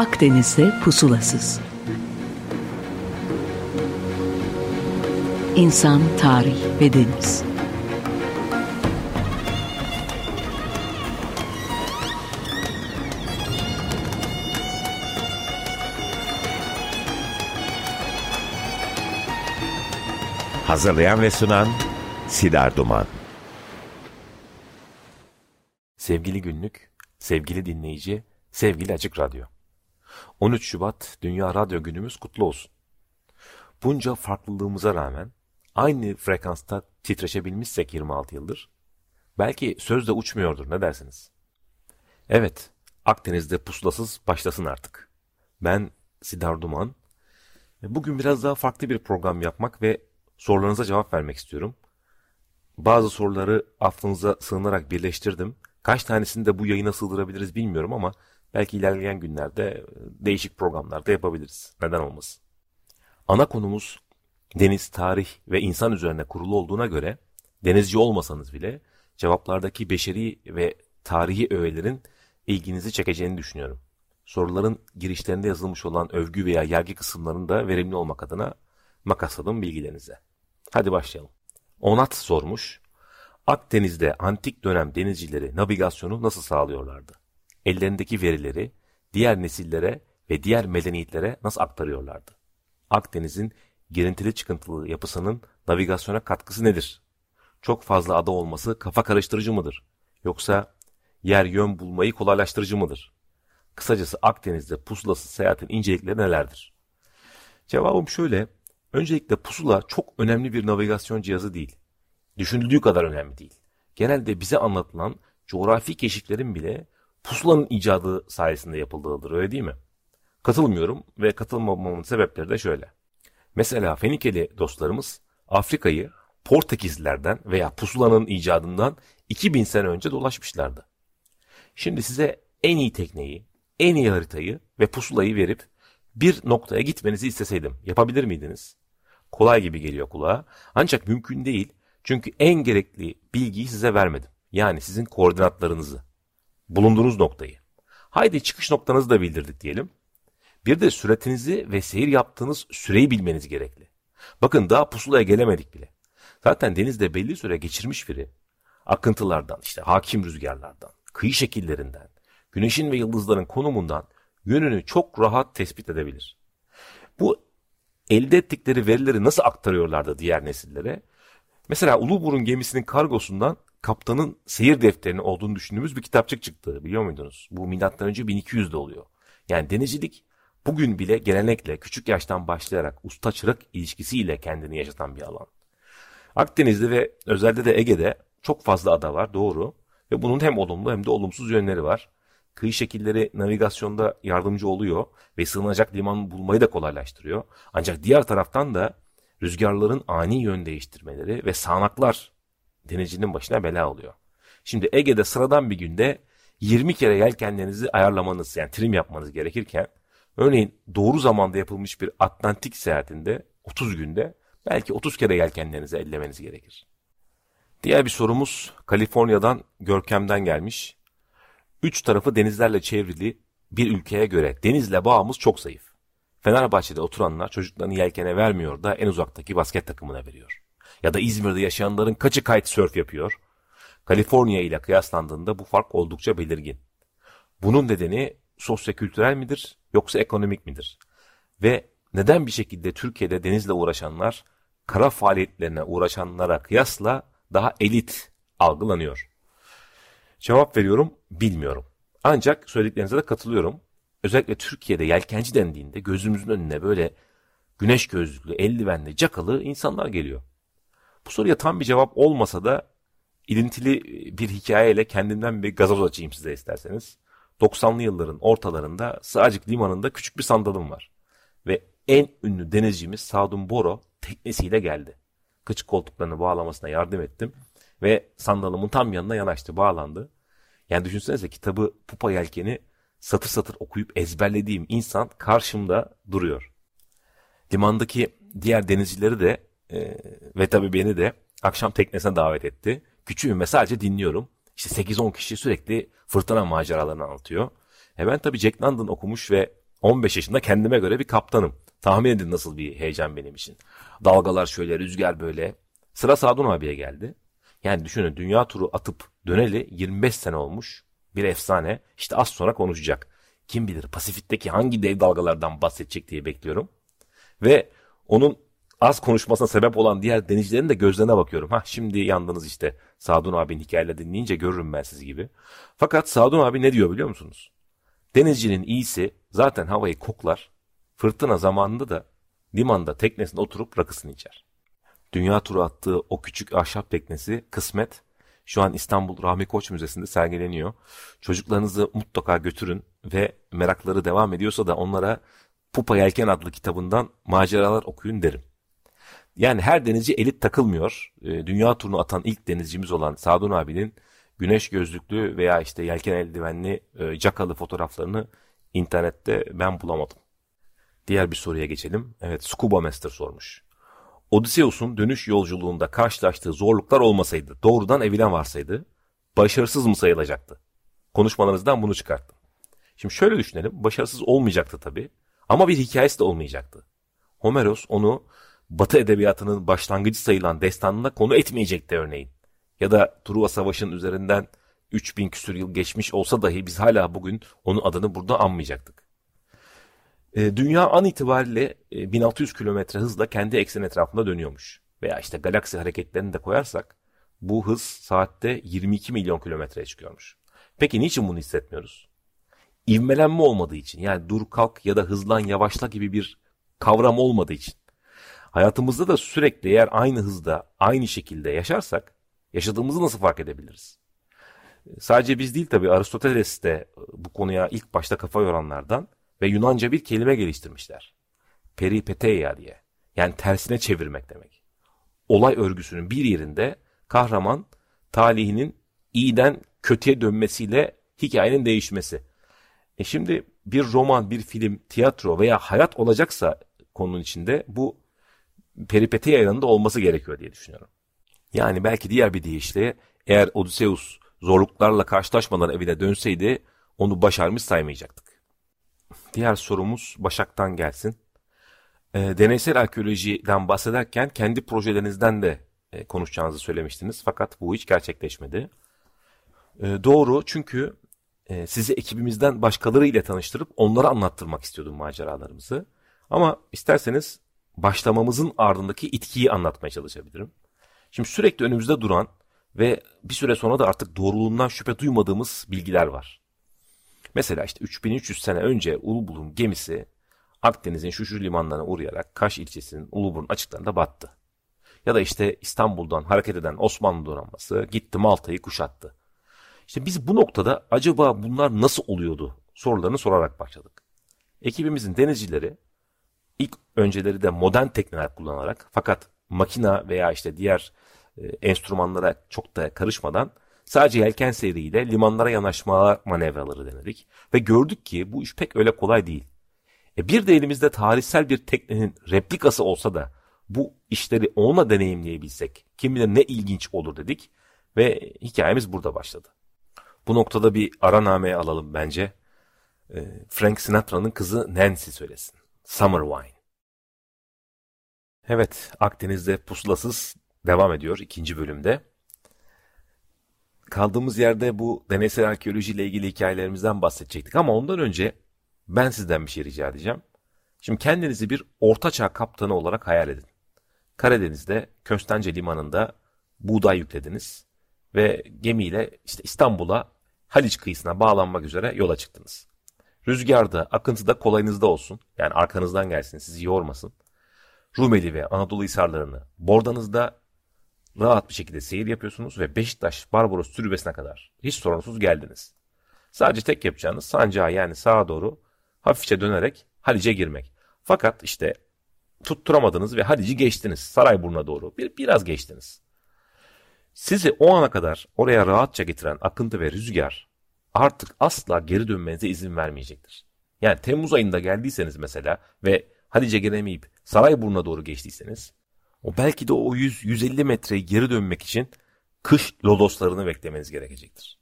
Akdeniz'de pusulasız. İnsan, tarih ve deniz. Hazırlayan ve sunan Sidar Duman. Sevgili günlük, sevgili dinleyici, sevgili Açık Radyo. 13 Şubat Dünya Radyo Günümüz kutlu olsun. Bunca farklılığımıza rağmen aynı frekansta titreşebilmişsek 26 yıldır, belki söz de uçmuyordur ne dersiniz? Evet, Akdeniz'de pusulasız başlasın artık. Ben Sidar Duman. Bugün biraz daha farklı bir program yapmak ve sorularınıza cevap vermek istiyorum. Bazı soruları affınıza sığınarak birleştirdim. Kaç tanesini de bu yayına sığdırabiliriz bilmiyorum ama belki ilerleyen günlerde değişik programlarda yapabiliriz. Neden olmasın? Ana konumuz deniz, tarih ve insan üzerine kurulu olduğuna göre denizci olmasanız bile cevaplardaki beşeri ve tarihi öğelerin ilginizi çekeceğini düşünüyorum. Soruların girişlerinde yazılmış olan övgü veya yergi kısımlarının da verimli olmak adına makasladım bilgilerinize. Hadi başlayalım. Onat sormuş. Akdeniz'de antik dönem denizcileri navigasyonu nasıl sağlıyorlardı? Ellerindeki verileri diğer nesillere ve diğer medeniyetlere nasıl aktarıyorlardı? Akdeniz'in girintili çıkıntılı yapısının navigasyona katkısı nedir? Çok fazla ada olması kafa karıştırıcı mıdır? Yoksa yer yön bulmayı kolaylaştırıcı mıdır? Kısacası Akdeniz'de pusulası seyahatin incelikleri nelerdir? Cevabım şöyle. Öncelikle pusula çok önemli bir navigasyon cihazı değil. Düşünüldüğü kadar önemli değil. Genelde bize anlatılan coğrafi keşiflerin bile pusulanın icadı sayesinde yapıldığıdır öyle değil mi? Katılmıyorum ve katılmamamın sebepleri de şöyle. Mesela Fenikeli dostlarımız Afrika'yı Portekizlilerden veya pusulanın icadından 2000 sene önce dolaşmışlardı. Şimdi size en iyi tekneyi, en iyi haritayı ve pusulayı verip bir noktaya gitmenizi isteseydim yapabilir miydiniz? Kolay gibi geliyor kulağa ancak mümkün değil çünkü en gerekli bilgiyi size vermedim. Yani sizin koordinatlarınızı, bulunduğunuz noktayı. Haydi çıkış noktanızı da bildirdik diyelim. Bir de süratinizi ve seyir yaptığınız süreyi bilmeniz gerekli. Bakın daha pusulaya gelemedik bile. Zaten denizde belli süre geçirmiş biri akıntılardan, işte hakim rüzgarlardan, kıyı şekillerinden, güneşin ve yıldızların konumundan yönünü çok rahat tespit edebilir. Bu elde ettikleri verileri nasıl aktarıyorlardı diğer nesillere? Mesela Uluburun gemisinin kargosundan kaptanın seyir defterinin olduğunu düşündüğümüz bir kitapçık çıktı biliyor muydunuz? Bu milattan önce 1200'de oluyor. Yani denizcilik bugün bile gelenekle küçük yaştan başlayarak usta çırak ilişkisiyle kendini yaşatan bir alan. Akdeniz'de ve özellikle de Ege'de çok fazla ada var doğru ve bunun hem olumlu hem de olumsuz yönleri var. Kıyı şekilleri navigasyonda yardımcı oluyor ve sığınacak liman bulmayı da kolaylaştırıyor. Ancak diğer taraftan da rüzgarların ani yön değiştirmeleri ve sağanaklar denizcinin başına bela oluyor. Şimdi Ege'de sıradan bir günde 20 kere yelkenlerinizi ayarlamanız yani trim yapmanız gerekirken örneğin doğru zamanda yapılmış bir Atlantik seyahatinde 30 günde belki 30 kere yelkenlerinizi ellemeniz gerekir. Diğer bir sorumuz Kaliforniya'dan Görkem'den gelmiş. Üç tarafı denizlerle çevrili bir ülkeye göre denizle bağımız çok zayıf. Fenerbahçe'de oturanlar çocuklarını yelkene vermiyor da en uzaktaki basket takımına veriyor. Ya da İzmir'de yaşayanların kaçı kitesurf yapıyor? Kaliforniya ile kıyaslandığında bu fark oldukça belirgin. Bunun nedeni sosyokültürel midir yoksa ekonomik midir? Ve neden bir şekilde Türkiye'de denizle uğraşanlar kara faaliyetlerine uğraşanlara kıyasla daha elit algılanıyor? Cevap veriyorum bilmiyorum. Ancak söylediklerinize de katılıyorum. Özellikle Türkiye'de yelkenci dendiğinde gözümüzün önüne böyle güneş gözlüklü, eldivenli, cakalı insanlar geliyor. Bu soruya tam bir cevap olmasa da ilintili bir hikayeyle kendimden bir gazoz açayım size isterseniz. 90'lı yılların ortalarında Sığacık Limanı'nda küçük bir sandalım var. Ve en ünlü denizcimiz Sadun Boro teknesiyle geldi. Kıçık koltuklarını bağlamasına yardım ettim. Ve sandalımın tam yanına yanaştı, bağlandı. Yani düşünsenize kitabı Pupa Yelken'i satır satır okuyup ezberlediğim insan karşımda duruyor. Limandaki diğer denizcileri de e, ve tabii beni de akşam teknesine davet etti. Küçüğüm ve sadece dinliyorum. İşte 8-10 kişi sürekli fırtına maceralarını anlatıyor. Ben tabii Jack London okumuş ve 15 yaşında kendime göre bir kaptanım. Tahmin edin nasıl bir heyecan benim için. Dalgalar şöyle, rüzgar böyle. Sıra Sadun abiye geldi. Yani düşünün dünya turu atıp döneli 25 sene olmuş. Bir efsane. İşte az sonra konuşacak. Kim bilir Pasifik'teki hangi dev dalgalardan bahsedecek diye bekliyorum. Ve onun az konuşmasına sebep olan diğer denizcilerin de gözlerine bakıyorum. Ha şimdi yandınız işte Sadun abinin hikayeleri dinleyince görürüm ben siz gibi. Fakat Sadun abi ne diyor biliyor musunuz? Denizcinin iyisi zaten havayı koklar. Fırtına zamanında da limanda teknesinde oturup rakısını içer. Dünya turu attığı o küçük ahşap teknesi kısmet şu an İstanbul Rahmi Koç Müzesi'nde sergileniyor. Çocuklarınızı mutlaka götürün ve merakları devam ediyorsa da onlara Pupa Yelken adlı kitabından maceralar okuyun derim. Yani her denizci elit takılmıyor. E, dünya turunu atan ilk denizcimiz olan Sadun abinin güneş gözlüklü veya işte yelken eldivenli e, cakalı fotoğraflarını internette ben bulamadım. Diğer bir soruya geçelim. Evet Scuba Master sormuş. Odysseus'un dönüş yolculuğunda karşılaştığı zorluklar olmasaydı, doğrudan evine varsaydı, başarısız mı sayılacaktı? Konuşmalarınızdan bunu çıkarttım. Şimdi şöyle düşünelim, başarısız olmayacaktı tabii ama bir hikayesi de olmayacaktı. Homeros onu Batı edebiyatının başlangıcı sayılan destanına konu etmeyecekti örneğin. Ya da Truva Savaşı'nın üzerinden 3000 küsur yıl geçmiş olsa dahi biz hala bugün onun adını burada anmayacaktık. E, dünya an itibariyle e, 1600 kilometre hızla kendi eksen etrafında dönüyormuş. Veya işte galaksi hareketlerini de koyarsak bu hız saatte 22 milyon kilometreye çıkıyormuş. Peki niçin bunu hissetmiyoruz? İvmelenme olmadığı için yani dur kalk ya da hızlan yavaşla gibi bir kavram olmadığı için. Hayatımızda da sürekli eğer aynı hızda, aynı şekilde yaşarsak yaşadığımızı nasıl fark edebiliriz? Sadece biz değil tabii Aristoteles de bu konuya ilk başta kafa yoranlardan ve Yunanca bir kelime geliştirmişler. Peripeteia diye. Yani tersine çevirmek demek. Olay örgüsünün bir yerinde kahraman talihinin iyiden kötüye dönmesiyle hikayenin değişmesi. E şimdi bir roman, bir film, tiyatro veya hayat olacaksa konunun içinde bu peripeti yanında olması gerekiyor diye düşünüyorum. Yani belki diğer bir deyişle eğer Odysseus zorluklarla karşılaşmadan evine dönseydi onu başarmış saymayacaktık. Diğer sorumuz Başak'tan gelsin. E, deneysel arkeolojiden bahsederken kendi projelerinizden de e, konuşacağınızı söylemiştiniz. Fakat bu hiç gerçekleşmedi. E, doğru çünkü e, sizi ekibimizden başkaları ile tanıştırıp onlara anlattırmak istiyordum maceralarımızı. Ama isterseniz başlamamızın ardındaki itkiyi anlatmaya çalışabilirim. Şimdi sürekli önümüzde duran ve bir süre sonra da artık doğruluğundan şüphe duymadığımız bilgiler var. Mesela işte 3300 sene önce Ulubul'un gemisi Akdeniz'in şu şu limanlarına uğrayarak Kaş ilçesinin Uluburun açıklarında battı. Ya da işte İstanbul'dan hareket eden Osmanlı donanması gitti Malta'yı kuşattı. İşte biz bu noktada acaba bunlar nasıl oluyordu sorularını sorarak başladık. Ekibimizin denizcileri ilk önceleri de modern tekneler kullanarak fakat makina veya işte diğer e, enstrümanlara çok da karışmadan sadece yelken seriyle limanlara yanaşma manevraları denedik. Ve gördük ki bu iş pek öyle kolay değil. E bir de elimizde tarihsel bir teknenin replikası olsa da bu işleri onunla deneyimleyebilsek kim bilir ne ilginç olur dedik ve hikayemiz burada başladı. Bu noktada bir araname alalım bence. E, Frank Sinatra'nın kızı Nancy söylesin. Summer Wine. Evet, Akdeniz'de pusulasız devam ediyor ikinci bölümde. Kaldığımız yerde bu deneysel arkeoloji ile ilgili hikayelerimizden bahsedecektik ama ondan önce ben sizden bir şey rica edeceğim. Şimdi kendinizi bir ortaçağ kaptanı olarak hayal edin. Karadeniz'de Köstence Limanı'nda buğday yüklediniz ve gemiyle işte İstanbul'a Haliç kıyısına bağlanmak üzere yola çıktınız. Rüzgarda, akıntıda kolayınızda olsun. Yani arkanızdan gelsin, sizi yormasın. Rumeli ve Anadolu hisarlarını bordanızda rahat bir şekilde seyir yapıyorsunuz ve Beşiktaş Barbaros türbesine kadar hiç sorunsuz geldiniz. Sadece tek yapacağınız sancağı yani sağa doğru hafifçe dönerek Halice girmek. Fakat işte tutturamadınız ve Halici geçtiniz. Sarayburnu'na doğru bir, biraz geçtiniz. Sizi o ana kadar oraya rahatça getiren akıntı ve rüzgar artık asla geri dönmenize izin vermeyecektir. Yani Temmuz ayında geldiyseniz mesela ve Halice gelemeyip Sarayburnu'na doğru geçtiyseniz o belki de o 100-150 metreyi geri dönmek için kış lodoslarını beklemeniz gerekecektir.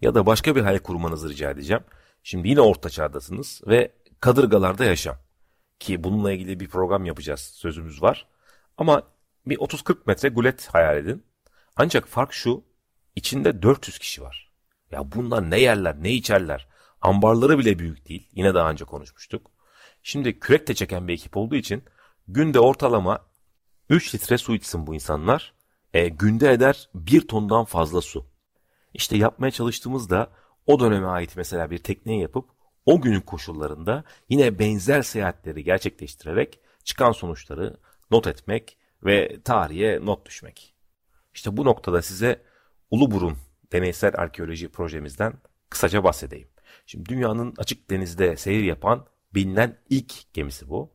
Ya da başka bir hayal kurmanızı rica edeceğim. Şimdi yine orta çağdasınız ve kadırgalarda yaşam. Ki bununla ilgili bir program yapacağız sözümüz var. Ama bir 30-40 metre gulet hayal edin. Ancak fark şu içinde 400 kişi var. Ya bunlar ne yerler ne içerler. Ambarları bile büyük değil. Yine daha önce konuşmuştuk. Şimdi kürek de çeken bir ekip olduğu için günde ortalama 3 litre su içsin bu insanlar. E, günde eder 1 tondan fazla su. İşte yapmaya çalıştığımızda o döneme ait mesela bir tekneyi yapıp o günün koşullarında yine benzer seyahatleri gerçekleştirerek çıkan sonuçları not etmek ve tarihe not düşmek. İşte bu noktada size Uluburun deneysel arkeoloji projemizden kısaca bahsedeyim. Şimdi dünyanın açık denizde seyir yapan bilinen ilk gemisi bu.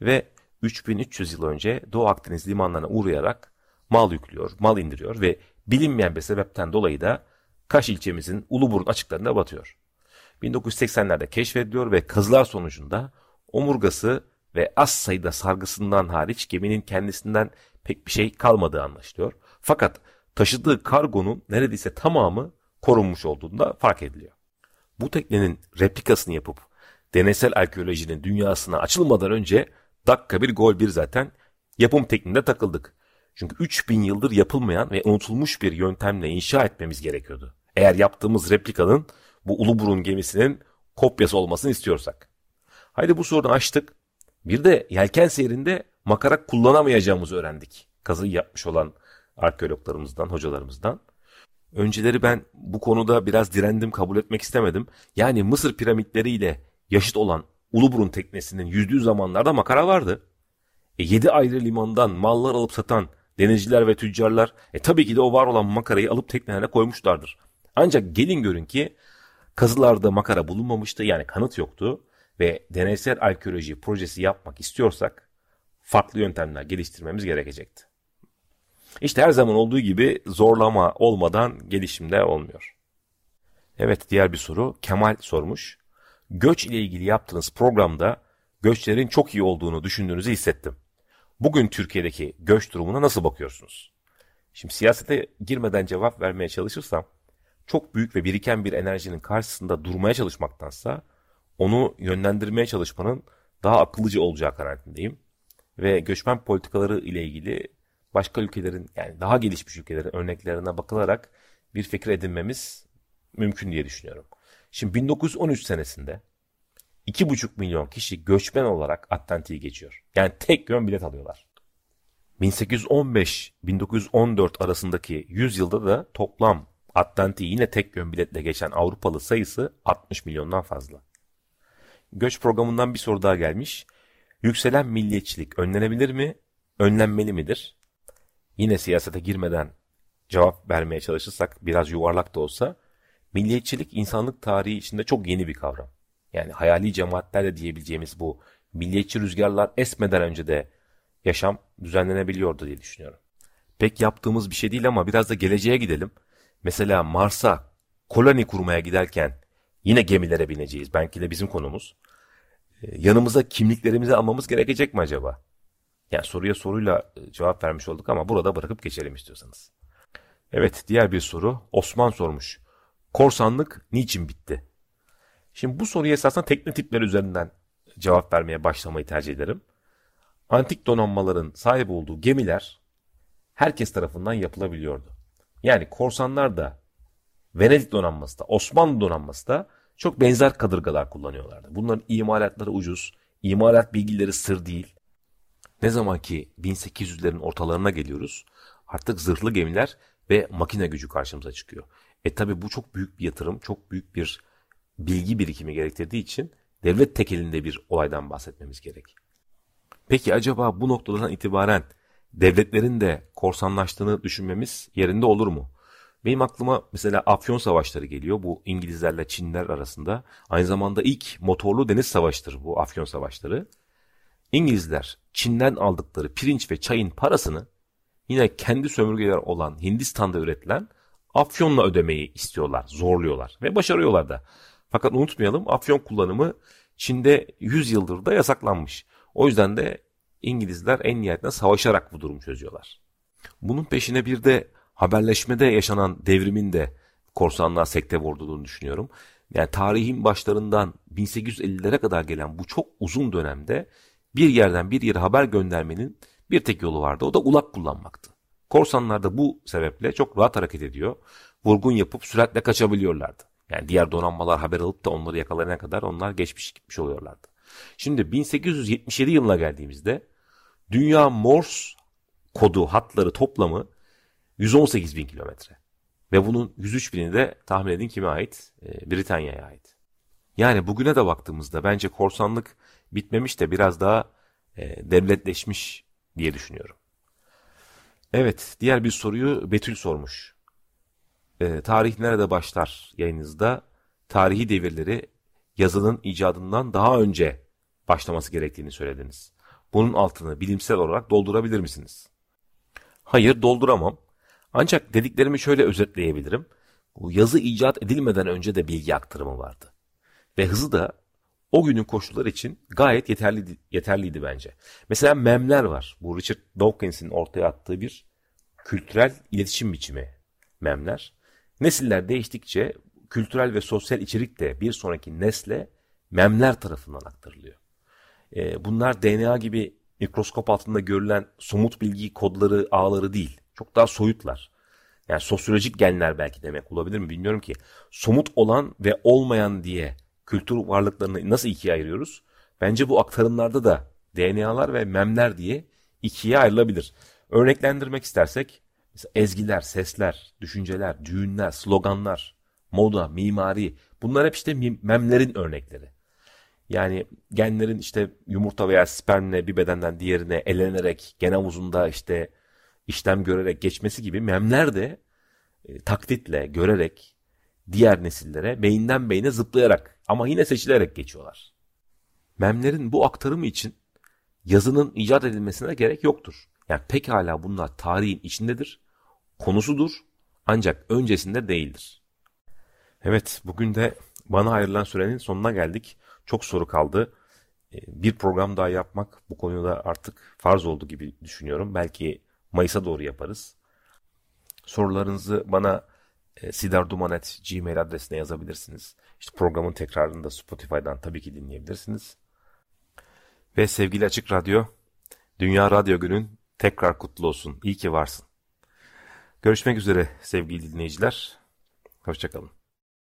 Ve 3300 yıl önce Doğu Akdeniz limanlarına uğrayarak mal yüklüyor, mal indiriyor ve bilinmeyen bir sebepten dolayı da Kaş ilçemizin Uluburun açıklarında batıyor. 1980'lerde keşfediliyor ve kazılar sonucunda omurgası ve az sayıda sargısından hariç geminin kendisinden pek bir şey kalmadığı anlaşılıyor. Fakat taşıdığı kargonun neredeyse tamamı korunmuş olduğunda fark ediliyor. Bu teknenin replikasını yapıp deneysel arkeolojinin dünyasına açılmadan önce dakika bir gol bir zaten yapım tekniğinde takıldık. Çünkü 3000 yıldır yapılmayan ve unutulmuş bir yöntemle inşa etmemiz gerekiyordu. Eğer yaptığımız replikanın bu Uluburun gemisinin kopyası olmasını istiyorsak. Haydi bu sorunu açtık. Bir de yelken seyrinde makara kullanamayacağımızı öğrendik. Kazıyı yapmış olan arkeologlarımızdan, hocalarımızdan. Önceleri ben bu konuda biraz direndim, kabul etmek istemedim. Yani Mısır piramitleriyle yaşıt olan Uluburun teknesinin yüzdüğü zamanlarda makara vardı. E, 7 ayrı limandan mallar alıp satan denizciler ve tüccarlar e, tabii ki de o var olan makarayı alıp teknelerine koymuşlardır. Ancak gelin görün ki kazılarda makara bulunmamıştı yani kanıt yoktu ve deneysel arkeoloji projesi yapmak istiyorsak farklı yöntemler geliştirmemiz gerekecekti. İşte her zaman olduğu gibi zorlama olmadan gelişimde olmuyor. Evet diğer bir soru Kemal sormuş. Göç ile ilgili yaptığınız programda göçlerin çok iyi olduğunu düşündüğünüzü hissettim. Bugün Türkiye'deki göç durumuna nasıl bakıyorsunuz? Şimdi siyasete girmeden cevap vermeye çalışırsam çok büyük ve biriken bir enerjinin karşısında durmaya çalışmaktansa onu yönlendirmeye çalışmanın daha akıllıca olacağı kanaatindeyim. Ve göçmen politikaları ile ilgili başka ülkelerin yani daha gelişmiş ülkelerin örneklerine bakılarak bir fikir edinmemiz mümkün diye düşünüyorum. Şimdi 1913 senesinde 2,5 milyon kişi göçmen olarak Atlantik'i geçiyor. Yani tek yön bilet alıyorlar. 1815-1914 arasındaki 100 yılda da toplam Atlantik'i yine tek yön biletle geçen Avrupalı sayısı 60 milyondan fazla. Göç programından bir soru daha gelmiş. Yükselen milliyetçilik önlenebilir mi? Önlenmeli midir? Yine siyasete girmeden cevap vermeye çalışırsak biraz yuvarlak da olsa milliyetçilik insanlık tarihi içinde çok yeni bir kavram. Yani hayali cemaatlerle diyebileceğimiz bu milliyetçi rüzgarlar esmeden önce de yaşam düzenlenebiliyordu diye düşünüyorum. Pek yaptığımız bir şey değil ama biraz da geleceğe gidelim. Mesela Mars'a koloni kurmaya giderken yine gemilere bineceğiz. Belki de bizim konumuz. Ee, yanımıza kimliklerimizi almamız gerekecek mi acaba? Yani soruya soruyla e, cevap vermiş olduk ama burada bırakıp geçelim istiyorsanız. Evet diğer bir soru Osman sormuş. Korsanlık niçin bitti? Şimdi bu soruya esasen tekne tipleri üzerinden cevap vermeye başlamayı tercih ederim. Antik donanmaların sahip olduğu gemiler herkes tarafından yapılabiliyordu. Yani korsanlar da Venedik donanması da Osmanlı donanması da çok benzer kadırgalar kullanıyorlardı. Bunların imalatları ucuz, imalat bilgileri sır değil. Ne zaman ki 1800'lerin ortalarına geliyoruz artık zırhlı gemiler ve makine gücü karşımıza çıkıyor. E tabi bu çok büyük bir yatırım, çok büyük bir bilgi birikimi gerektirdiği için devlet tekelinde bir olaydan bahsetmemiz gerek. Peki acaba bu noktadan itibaren devletlerin de korsanlaştığını düşünmemiz yerinde olur mu? Benim aklıma mesela Afyon Savaşları geliyor. Bu İngilizlerle Çinler arasında. Aynı zamanda ilk motorlu deniz savaştır bu Afyon Savaşları. İngilizler Çin'den aldıkları pirinç ve çayın parasını yine kendi sömürgeler olan Hindistan'da üretilen afyonla ödemeyi istiyorlar, zorluyorlar ve başarıyorlar da. Fakat unutmayalım afyon kullanımı Çin'de 100 yıldır da yasaklanmış. O yüzden de İngilizler en nihayetinde savaşarak bu durumu çözüyorlar. Bunun peşine bir de haberleşmede yaşanan devrimin de korsanlığa sekte vurduğunu düşünüyorum. Yani tarihin başlarından 1850'lere kadar gelen bu çok uzun dönemde bir yerden bir yere haber göndermenin bir tek yolu vardı. O da ulak kullanmaktı. Korsanlar da bu sebeple çok rahat hareket ediyor. Vurgun yapıp süratle kaçabiliyorlardı. Yani diğer donanmalar haber alıp da onları yakalayana kadar onlar geçmiş gitmiş oluyorlardı. Şimdi 1877 yılına geldiğimizde dünya Morse kodu hatları toplamı 118 bin kilometre. Ve bunun 103 bini de tahmin edin kime ait? Ee, Britanya'ya ait. Yani bugüne de baktığımızda bence korsanlık bitmemiş de biraz daha e, devletleşmiş diye düşünüyorum. Evet, diğer bir soruyu Betül sormuş. E, tarih nerede başlar yayınınızda? Tarihi devirleri yazının icadından daha önce başlaması gerektiğini söylediniz. Bunun altını bilimsel olarak doldurabilir misiniz? Hayır, dolduramam. Ancak dediklerimi şöyle özetleyebilirim. Bu yazı icat edilmeden önce de bilgi aktarımı vardı. Ve hızı da o günün koşulları için gayet yeterli, yeterliydi bence. Mesela memler var. Bu Richard Dawkins'in ortaya attığı bir kültürel iletişim biçimi memler. Nesiller değiştikçe kültürel ve sosyal içerik de bir sonraki nesle memler tarafından aktarılıyor. Ee, bunlar DNA gibi mikroskop altında görülen somut bilgi kodları, ağları değil. Çok daha soyutlar. Yani sosyolojik genler belki demek olabilir mi bilmiyorum ki. Somut olan ve olmayan diye kültür varlıklarını nasıl ikiye ayırıyoruz? Bence bu aktarımlarda da DNA'lar ve memler diye ikiye ayrılabilir. Örneklendirmek istersek mesela ezgiler, sesler, düşünceler, düğünler, sloganlar, moda, mimari bunlar hep işte memlerin örnekleri. Yani genlerin işte yumurta veya spermle bir bedenden diğerine elenerek gen havuzunda işte işlem görerek geçmesi gibi memler de e, taklitle, görerek diğer nesillere beyinden beyine zıplayarak ama yine seçilerek geçiyorlar. Memlerin bu aktarımı için yazının icat edilmesine gerek yoktur. Yani pekala bunlar tarihin içindedir, konusudur ancak öncesinde değildir. Evet bugün de bana ayrılan sürenin sonuna geldik. Çok soru kaldı. E, bir program daha yapmak bu konuda artık farz oldu gibi düşünüyorum. Belki Mayıs'a doğru yaparız. Sorularınızı bana e, sidarduman.gmail adresine yazabilirsiniz. İşte programın tekrarını da Spotify'dan tabii ki dinleyebilirsiniz. Ve sevgili Açık Radyo, Dünya Radyo Günün tekrar kutlu olsun. İyi ki varsın. Görüşmek üzere sevgili dinleyiciler. Hoşçakalın.